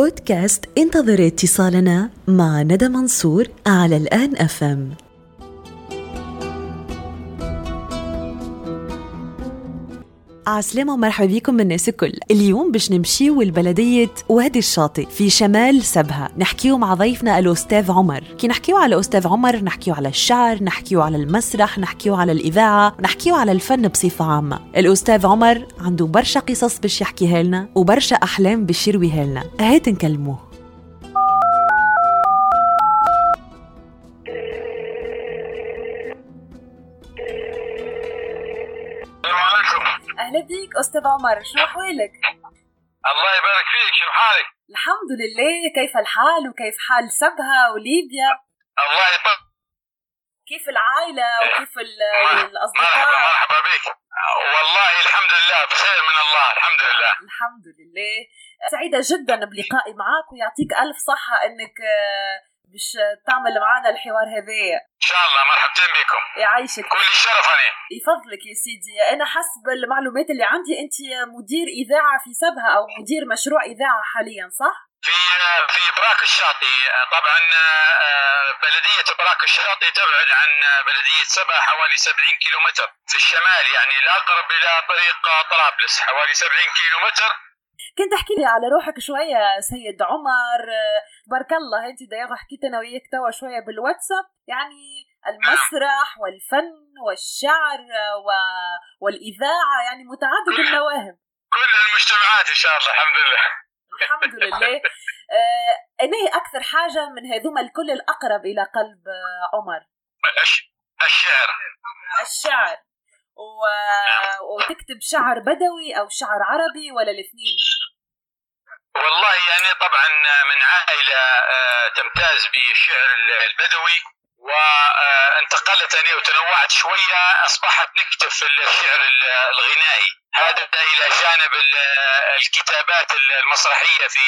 بودكاست انتظر اتصالنا مع ندى منصور على الآن أفهم عسلامة ومرحبا بكم من الناس الكل. اليوم باش نمشيو لبلدية وادي الشاطئ في شمال سبها. نحكيو مع ضيفنا الأستاذ عمر. كي نحكيو على الأستاذ عمر نحكيو على الشعر نحكيو على المسرح نحكيو على الإذاعة نحكيو على الفن بصفة عامة. الأستاذ عمر عنده برشا قصص باش يحكيها لنا وبرشا أحلام باش يرويها لنا. هات نكلموه. أستاذ عمر شنو أحوالك؟ الله يبارك فيك شنو حالك؟ الحمد لله كيف الحال وكيف حال سبها وليبيا؟ الله يطول كيف العائلة وكيف ال- مرحبا مرحبا بك. والله الحمد لله بخير من الله الحمد لله. الحمد لله. سعيدة جدا بلقائي معك ويعطيك ألف صحة إنك آه، باش تعمل معنا الحوار هذايا. شاء الله مرحبتين بكم. يعيشك كل الشرف أنا. يفضلك يا سيدي. أنا حسب المعلومات اللي عندي أنت مدير إذاعة في سبها أو مدير مشروع إذاعة حاليا صح؟ في في براك الشاطئ. طبعا آه، بلدية براك الشاطئ تبعد عن بلدية سبا حوالي 70 كيلومتر في الشمال يعني الاقرب إلى طريق طرابلس حوالي 70 كيلومتر. كنت تحكي لي على روحك شوية سيد عمر. آه، بارك الله أنت دايما حكيت أنا وياك توا شوية بالواتساب. يعني المسرح والفن والشعر و... والإذاعة يعني متعدد المواهب كل المجتمعات إن شاء الله الحمد لله. الحمد لله. آه، أكثر حاجة من هذوما الكل الأقرب إلى قلب آه، عمر؟ الش- الشعر. الشعر. و... وتكتب شعر بدوي أو شعر عربي ولا الاثنين؟ والله يعني طبعا من عائلة آه، تمتاز بالشعر البدوي. وانتقلت أنا وتنوعت شوية أصبحت نكتب في الشعر الغنائي. هذا إلى جانب ال- الكتابات المسرحية في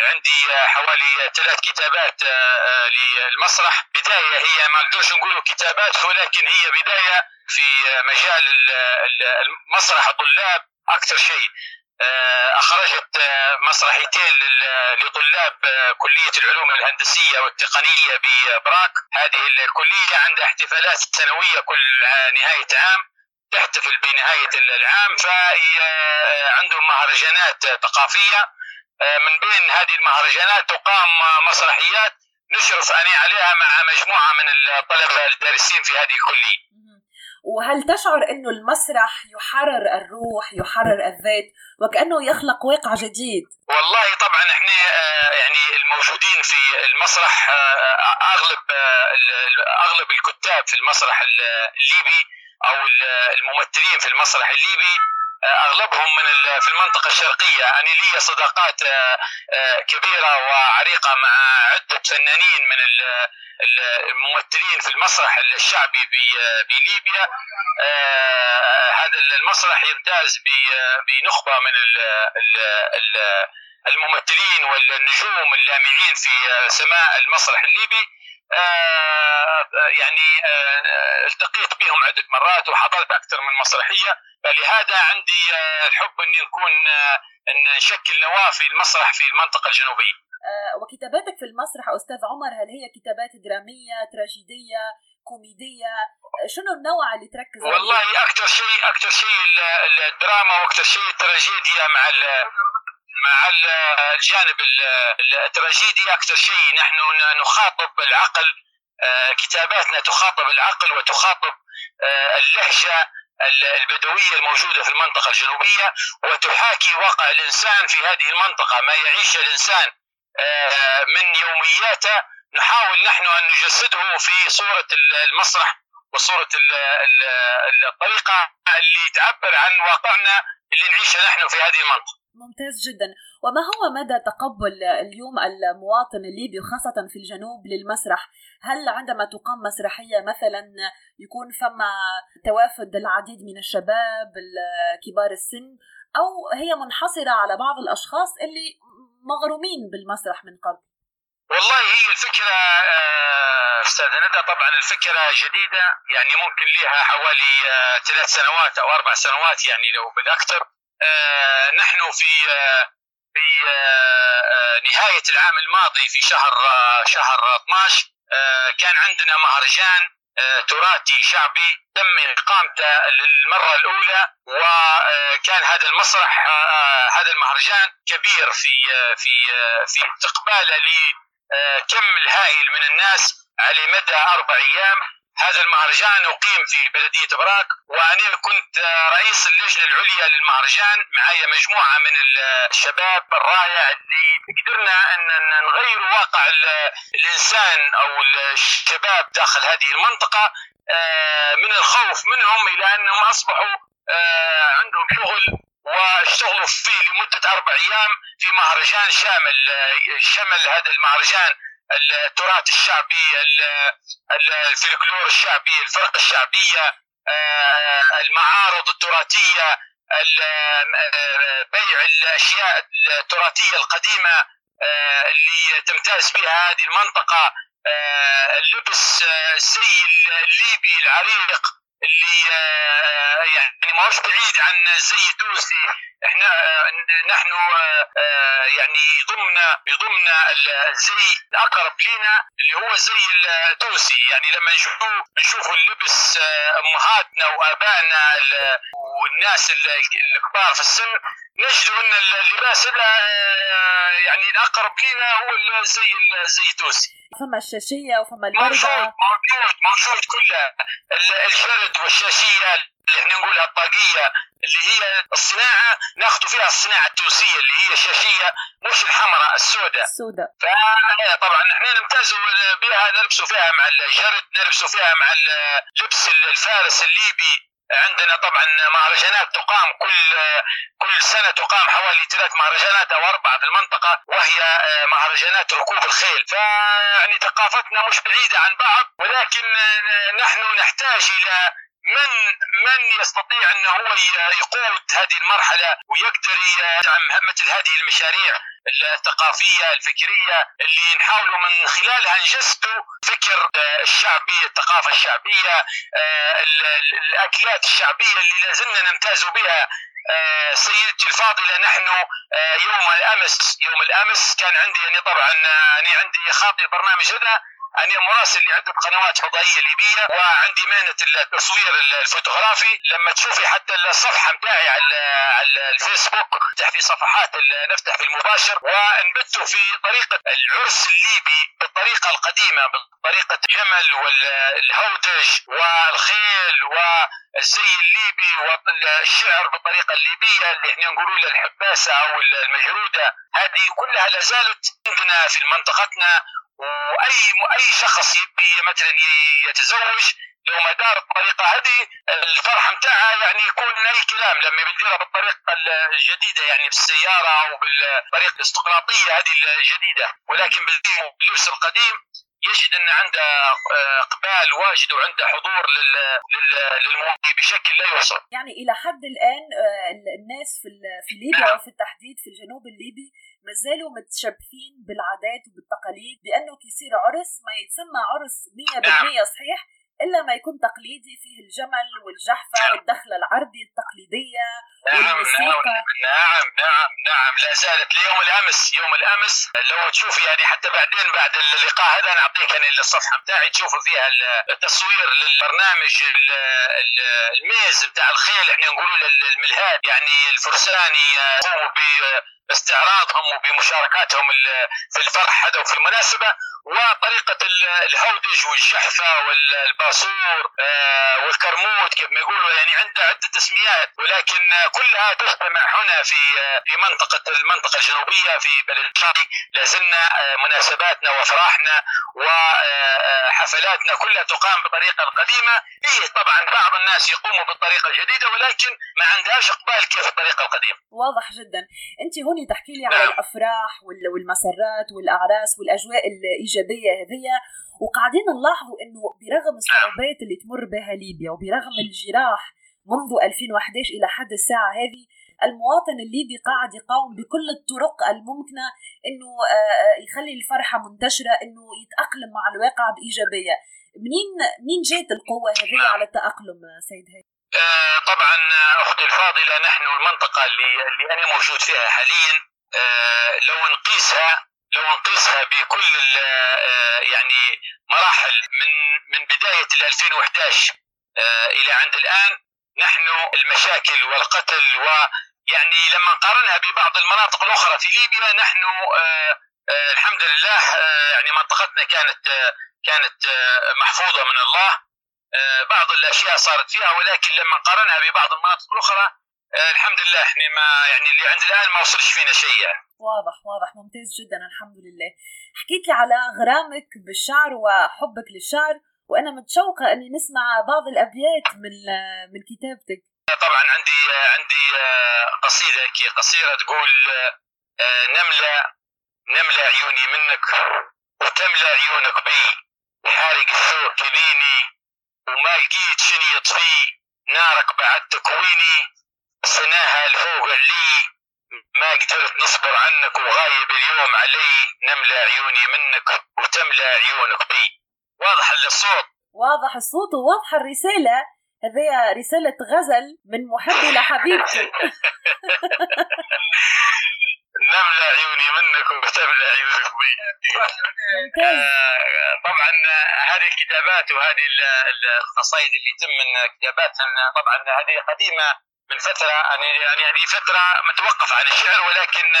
عندي حوالي ثلاث كتابات آه، آه، للمسرح. بداية هي ما نقدرش نقولوا كتابات ولكن هي بداية في مجال ال- ال- المسرح الطلاب أكثر شيء. أخرجت آه، مسرحيتين لطلاب آه، كلية العلوم الهندسية والتقنية ببراك. هذه الكلية عندها احتفالات سنوية كل نهاية عام تحتفل بنهاية العام. فعندهم مهرجانات ثقافية. آه، من بين هذه المهرجانات تقام مسرحيات نشرف أنا عليها مع مجموعة من الطلبة الدارسين في هذه الكلية. وهل تشعر إنه المسرح يحرر الروح يحرر الذات وكأنه يخلق واقع جديد؟ والله طبعا إحنا آه، يعني الموجودين في المسرح آه، أغلب آه، ال- أغلب الكتاب في المسرح ال- الليبي أو ال- الممثلين في المسرح الليبي أغلبهم من في المنطقة الشرقية. أنا لي صداقات آه، آه، كبيرة وعريقة مع عدة فنانين من ال- ال- الممثلين في المسرح الشعبي بليبيا. آه، هذا المسرح يمتاز بنخبة من ال ال ال الممثلين والنجوم اللامعين في سماء المسرح الليبي. يعني آه، التقيت بهم عدة مرات وحضرت أكثر من مسرحية. فلهذا عندي آه، الحب أن نكون آه، أن نشكل نواة في المسرح في المنطقة الجنوبية. آه، وكتاباتك في المسرح أستاذ عمر هل هي كتابات درامية تراجيدية كوميدية؟ آه، شنو النوع اللي تركز عليه؟ والله أكثر شيء أكثر شيء ال- الدراما وأكثر شيء التراجيديا مع ال- مع ال- الجانب ال- التراجيدي أكثر شيء. نحن نخاطب العقل آه، كتاباتنا تخاطب العقل وتخاطب آه، اللهجة ال- البدوية الموجودة في المنطقة الجنوبية وتحاكي واقع الإنسان في هذه المنطقة. ما يعيش الإنسان آه، من يومياته نحاول نحن أن نجسده في صورة ال- المسرح وصورة ال- ال- الطريقة اللي تعبر عن واقعنا اللي نعيشه نحن في هذه المنطقة. ممتاز جدا. وما هو مدى تقبل اليوم المواطن الليبي وخاصة في الجنوب للمسرح؟ هل عندما تقام مسرحية مثلا يكون فما توافد العديد من الشباب ال- كبار السن؟ أو هي منحصرة على بعض الأشخاص اللي مغرومين بالمسرح من قبل؟ والله هي الفكرة آه، أستاذ ندى طبعا الفكرة جديدة يعني ممكن لها حوالي آه، ثلاث سنوات أو أربع سنوات يعني لو بالأكثر. نحن في آه، في نهاية العام الماضي في شهر شهر 12 كان عندنا مهرجان تراثي شعبي تم إقامته للمرة الأولى وكان هذا المسرح هذا المهرجان كبير في في في استقباله لكم الهائل من الناس على مدى أربع أيام. هذا المهرجان أقيم في بلدية براك وأنا كنت رئيس اللجنة العليا للمهرجان معي مجموعة من الشباب الرائع اللي قدرنا أن نغير واقع الإنسان أو الشباب داخل هذه المنطقة آه، من الخوف منهم إلى أنهم أصبحوا آه، عندهم شغل واشتغلوا فيه لمدة أربع أيام في مهرجان شامل شمل هذا المهرجان التراث الشعبي الفلكلور الشعبي الفرق الشعبية آه، المعارض التراثية بيع الأشياء التراثية القديمة آه، اللي تمتاز بها هذه المنطقة آه، اللبس الزي الليبي العريق اللي يعني ما هوش بعيد عن الزي التونسي إحنا نحن يعني يضمنا يضمنا الزي الأقرب لنا اللي هو الزي التونسي. يعني لما نشوف نشوف اللبس أمهاتنا وآبائنا والناس الكبار في السن نجد إن اللباس يعني الأقرب لنا هو الزي الزي التونسي فما الشاشية وفما البرده موجود موجود كلها الجرد والشاشية اللي إحنا نقولها الطاقية اللي هي الصناعة ناخذ فيها الصناعة التونسيه اللي هي شاشية مش الحمراء السوداء. السوداء. طبعا إحنا نمتاز بها نلبسوا فيها مع الجرد نلبسوا فيها مع اللبس الفارس الليبي. عندنا طبعا مهرجانات تقام كل كل سنة تقام حوالي ثلاث مهرجانات أو أربعة في المنطقة وهي مهرجانات ركوب الخيل. فيعني ثقافتنا مش بعيدة عن بعض ولكن نحن نحتاج إلى من من يستطيع أنه هو يقود هذه المرحلة ويقدر يدعم مثل هذه المشاريع الثقافية الفكرية اللي نحاولوا من خلالها نجسدوا فكر الشعبي الثقافة الشعبية الأكلات الشعبية اللي لازلنا نمتاز بها. سيدتي الفاضلة نحن يوم الأمس يوم الأمس كان عندي يعني طبعا أنا عندي خاطي برنامج هذا. أنا مراسل لعدة قنوات فضائية ليبية وعندي مهنة التصوير الفوتوغرافي. لما تشوفي حتى الصفحة متاعي على الفيسبوك نفتح في صفحات نفتح في المباشر. ونبث في طريقة العرس الليبي بالطريقة القديمة بطريقة جمل والهودج والخيل والزي الليبي والشعر بالطريقة الليبية اللي إحنا نقولوا الحباسة أو المجرودة. هذه كلها لا زالت عندنا في منطقتنا. وأي أي شخص يبي مثلا يتزوج لو ما دار الطريقة هذه الفرح نتاعها يعني يكون اي كلام لما بيديرها بالطريقة الجديدة يعني بالسيارة أو بالطريقة الاستقراطيه هذه الجديدة. ولكن باللبس القديم يجد أن عنده إقبال واجد وعنده حضور للموضوع بشكل لا يوصف. يعني إلى حد الآن آه، الناس في في ليبيا نعم. وفي التحديد في الجنوب الليبي ما زالوا متشبثين بالعادات وبالتقاليد بأنه كيصير عرس ما يتسمى عرس 100% نعم. صحيح إلا ما يكون تقليدي فيه الجمل والجحفة نعم. والدخلة العربي التقليدية نعم والموسيقى نعم نعم نعم لا زالت ليوم الأمس يوم الأمس لو تشوف يعني حتى بعدين بعد اللقاء هذا نعطيك يعني الصفحة بتاعي تشوفوا فيها التصوير للبرنامج الميز بتاع الخيل إحنا نقولوا للملهاد يعني الفرساني يقوموا بأستعراضهم وبمشاركاتهم في الفرح هذا وفي المناسبة وطريقة الهودج والجحفة والباسور آه، والكرموت كيف ما يقولوا يعني عندها عدة تسميات ولكن كلها تجتمع هنا في في منطقة المنطقة الجنوبية في بلد الشاطئ لازلنا آه، مناسباتنا وافراحنا وحفلاتنا كلها تقام بالطريقة القديمة. إيه طبعا بعض الناس يقوموا بالطريقة الجديدة ولكن ما عندهاش إقبال كيف الطريقة القديمة. واضح جدا. أنت هون تكوني تحكي لي على الأفراح والمسرات والأعراس والأجواء الايجابيه هذية. وقاعدين نلاحظوا إنه برغم الصعوبات اللي تمر بها ليبيا وبرغم الجراح منذ 2011 إلى حد الساعة هذه المواطن الليبي قاعد يقاوم بكل الطرق الممكنة إنه آه، آه، يخلي الفرحة منتشرة إنه يتأقلم مع الواقع بإيجابية. منين منين جات القوة هذه على التأقلم سيد هادي آه، طبعا أختي الفاضلة نحن المنطقة اللي اللي أنا موجود فيها حاليا لو نقيسها لو نقيسها بكل يعني مراحل من من بداية 2011 إلى عند الآن نحن المشاكل والقتل ويعني لما نقارنها ببعض المناطق الأخرى في ليبيا نحن الحمد لله يعني منطقتنا كانت كانت محفوظة من الله بعض الأشياء صارت فيها ولكن لما نقارنها ببعض المناطق الأخرى الحمد لله إحنا ما يعني اللي عند الآن ما وصلش فينا شيء يعني. واضح واضح ممتاز جدا الحمد لله. حكيت لي على غرامك بالشعر وحبك للشعر وأنا متشوقة إني نسمع بعض الأبيات من من كتابتك. طبعا عندي عندي قصيدة قصيرة تقول نمله نمله عيوني منك وتملى عيونك بي. حارق الثوب كبيني وما لقيت شن يطفي. نارك بعد تكويني سناها الفوق علي قدرت نصبر عنك وغايب اليوم علي نملى عيوني منك وتملى عيونك بي. واضح الصوت؟ واضح الصوت وواضحة الرسالة. هذه رسالة غزل من محبي لحبيبتي نملى عيوني منك وتملى عيونك بي. آه طبعا هذه الكتابات وهذه القصائد اللي يتم من كتاباتها طبعا هذه قديمة من فترة يعني يعني فترة متوقف عن الشعر ولكن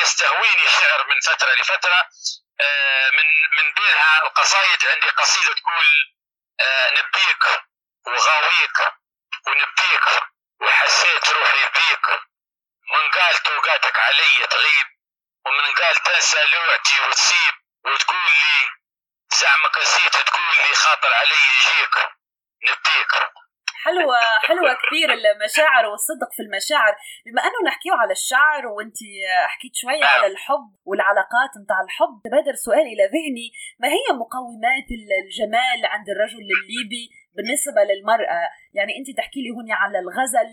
يستهويني الشعر من فترة لفترة. من من بينها القصائد عندي قصيدة تقول نبيك وغاويك ونبيك وحسيت روحي بيك. من قال توقاتك علي تغيب ومن قال تنسى لوعتي وتسيب. وتقول لي زعمك نسيت تقول لي خاطر علي يجيك. نبيك. حلوة حلوة كثير المشاعر والصدق في المشاعر. بما أنه نحكيه على الشعر وأنت حكيت شوية على الحب والعلاقات متاع الحب تبادر سؤال إلى ذهني. ما هي مقومات الجمال عند الرجل الليبي بالنسبة للمرأة؟ يعني أنت تحكي لي هنا على الغزل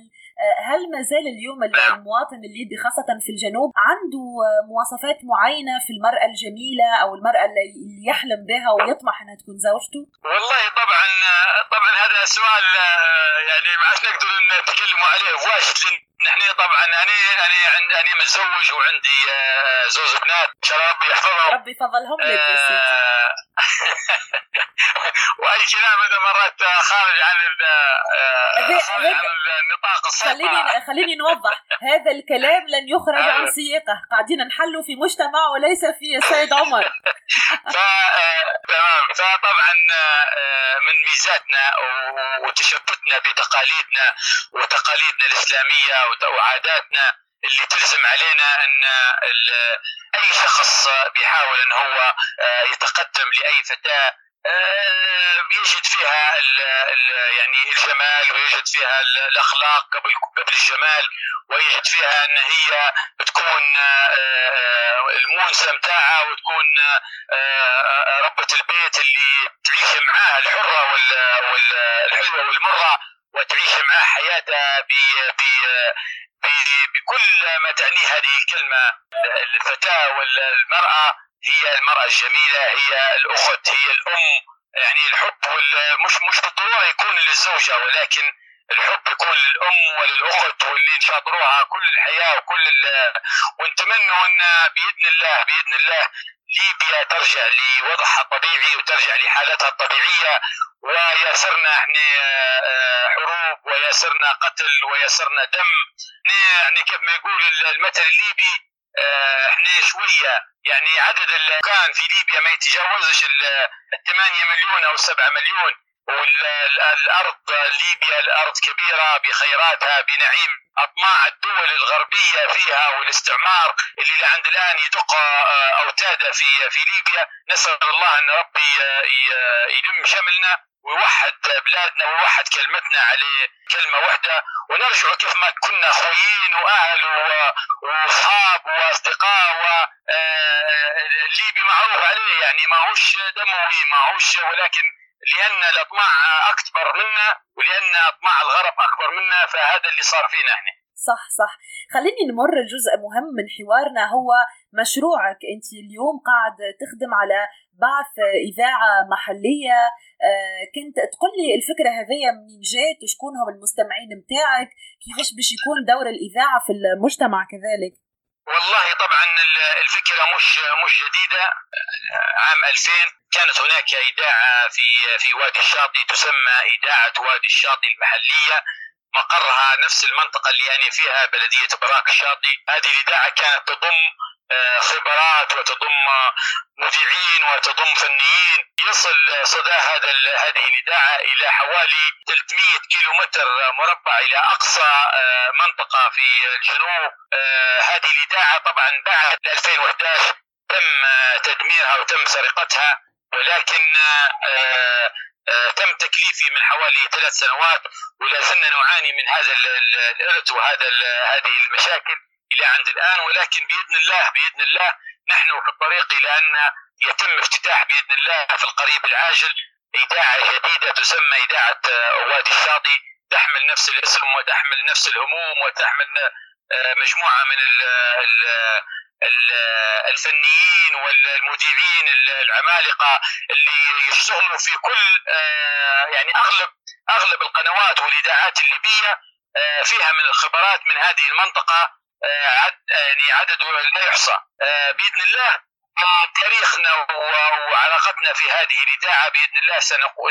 هل ما زال اليوم المواطن الليبي خاصة في الجنوب عنده مواصفات معينة في المرأة الجميلة أو المرأة اللي يحلم بها ويطمح أنها تكون زوجته؟ والله طبعا طبعا هذا سؤال يعني ما عادش نقدر نتكلموا عليه واجد نحن طبعا أنا أنا عندي أنا متزوج وعندي زوج بنات. إن شاء الله ربي يحفظهم. ربي يفضلهم لك سيدي. وأي كلام هذا مرات خارج عن النطاق السيطره خليني خليني نوضح. هذا الكلام لن يخرج عن سياقه. قاعدين نحلوا في مجتمع وليس في السيد عمر. تمام. فطبعا من ميزاتنا وتشبثنا بتقاليدنا وتقاليدنا الإسلامية وعاداتنا اللي تلزم علينا أن أي شخص بيحاول أن هو يتقدم لأي فتاة يجد فيها ال ال يعني الجمال ويجد فيها الأخلاق قبل قبل الجمال ويجد فيها أن هي تكون المونسه متاعها وتكون ربة البيت اللي تعيش معاها الحرة والحلوه والمرة. وتعيش معاه حياتها ب بكل ما تعنيه هذه الكلمة. الفتاة والمرأة هي المرأة الجميلة هي الأخت هي الأم. يعني الحب مش مش بالضرورة يكون للزوجة ولكن الحب يكون للأم وللأخت واللي نشاطروها كل الحياة وكل ونتمنوا أن بإذن الله بإذن الله ليبيا ترجع لوضعها الطبيعي وترجع لحالتها الطبيعية. ويسرنا إحنا حروب ويسرنا قتل ويسرنا دم. يعني كيف ما يقول المثل الليبي إحنا شوية يعني عدد السكان في ليبيا ما يتجاوزش ال 8 مليون أو 7 مليون. والارض ليبيا الأرض كبيرة بخيراتها بنعيم أطماع الدول الغربية فيها والاستعمار اللي لعند الآن يدق أوتاده في في ليبيا. نسأل الله أن ربي يلم شملنا. ويوحد بلادنا ويوحد كلمتنا على كلمة واحدة ونرجع كيف ما كنا خويين وأهل وأصحاب وأصدقاء والليبي معروف عليه يعني ما هوش دموي ما هوش ولكن لأن الأطماع أكبر منا ولأن أطماع الغرب أكبر منا فهذا اللي صار فينا إحنا. صح صح. خليني نمر الجزء مهم من حوارنا هو مشروعك. أنت اليوم قاعد تخدم على بعث إذاعة محلية كنت تقول لي الفكرة هذه منين جات وشكون هم المستمعين متاعك؟ كيفاش باش يكون دور الإذاعة في المجتمع كذلك؟ والله طبعا الفكرة مش مش جديدة. عام 2000 كانت هناك إذاعة في في وادي الشاطئ تسمى إذاعة وادي الشاطئ المحلية. مقرها نفس المنطقة اللي يعني فيها بلدية براك الشاطئ. هذه الإذاعة كانت تضم آه، خبرات وتضم مذيعين وتضم فنيين. يصل صدى هذا هذه الإذاعة إلى حوالي 300 كيلو متر مربع إلى أقصى آه، منطقة في الجنوب. آه، هذه الإذاعة طبعا بعد 2011 تم تدميرها وتم سرقتها ولكن تم تكليفي من حوالي ثلاث سنوات ولا زلنا نعاني من هذا الإرث وهذا هذه المشاكل. إلى عند الآن ولكن بإذن الله بإذن الله نحن في الطريق إلى أن يتم افتتاح بإذن الله في القريب العاجل إذاعة جديدة تسمى إذاعة وادي الشاطئ. تحمل نفس الاسم وتحمل نفس الهموم وتحمل آه، مجموعة من الفنيين والمذيعين العمالقة اللي يشتغلوا في كل آه، يعني أغلب أغلب القنوات والإذاعات الليبية آه، فيها من الخبرات من هذه المنطقة عد يعني عدد لا يحصى. بإذن الله تاريخنا وعلاقتنا في هذه الإذاعة بإذن الله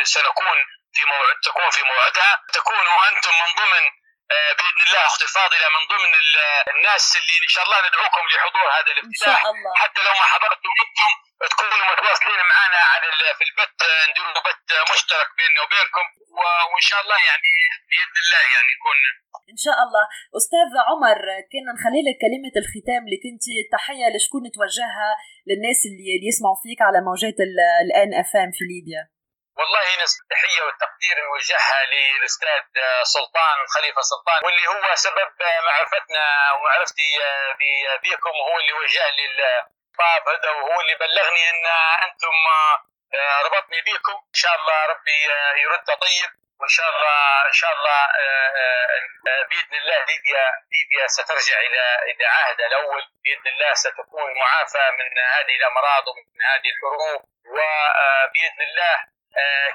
سنكون في موعد تكون في موعدها. تكونوا أنتم من ضمن آه، بإذن الله أختي فاضله من ضمن الناس اللي إن شاء الله ندعوكم لحضور هذا الافتتاح. حتى لو ما حضرتوا أنتم تكونوا متواصلين معنا على في البث نديروا بث مشترك بيننا وبينكم. وإن شاء الله يعني بإذن الله يعني يكون إن شاء الله. أستاذ عمر كنا نخلي لك كلمة الختام اللي كنت تحية لشكون توجهها للناس اللي, اللي يسمعوا فيك على موجات الان اف ام في ليبيا؟ والله نسبة التحية والتقدير نوجهها للأستاذ سلطان خليفة سلطان واللي هو سبب معرفتنا ومعرفتي بكم وهو اللي وجه لي الطاب هذا وهو اللي بلغني أن أنتم ربطني بكم. إن شاء الله ربي يرد طيب وإن شاء الله إن شاء الله بإذن الله ليبيا ليبيا سترجع إلى إلى عهدها الأول. بإذن الله ستكون معافى من هذه الأمراض ومن هذه الحروب وباذن الله آه،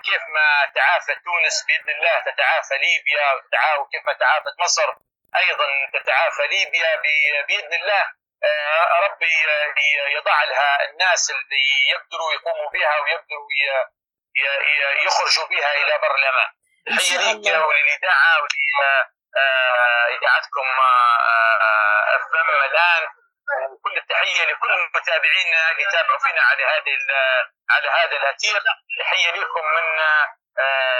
كيف ما تعافت تونس بإذن الله تتعافى ليبيا وكيف ما تعافت مصر أيضا تتعافى ليبيا بإذن الله آه، ربي يضع لها الناس اللي يقدروا يقوموا بها ويقدروا يخرجوا بها إلى بر الأمان. تحيه ليك وللاذاعه ولاذاعتكم آه، اف ام الآن وكل التحية لكل متابعينا اللي تابعوا فينا على هذه على هذا الاثير تحية لكم من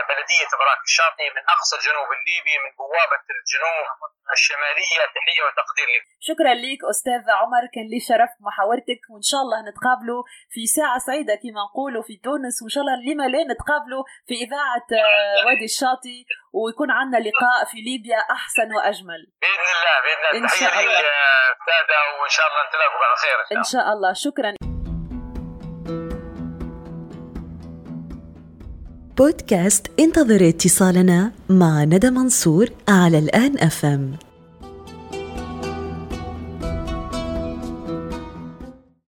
بلدية براك الشاطئ من أقصى الجنوب الليبي من بوابه الجنوب الشمالية تحيه وتقدير لكم. شكرا لك أستاذ عمر كان لي شرف محاورتك وإن شاء الله نتقابلوا في ساعة سعيدة كما نقولوا في تونس وإن شاء الله لما لا نتقابلوا في إذاعة آه، وادي الشاطئ ويكون عندنا لقاء في ليبيا أحسن وأجمل. بإذن الله بإذن الله إن شاء الله ساده وإن شاء الله نتلاقوا على خير إن شاء الله شكرا. بودكاست انتظر اتصالنا مع ندى منصور على الآن أفهم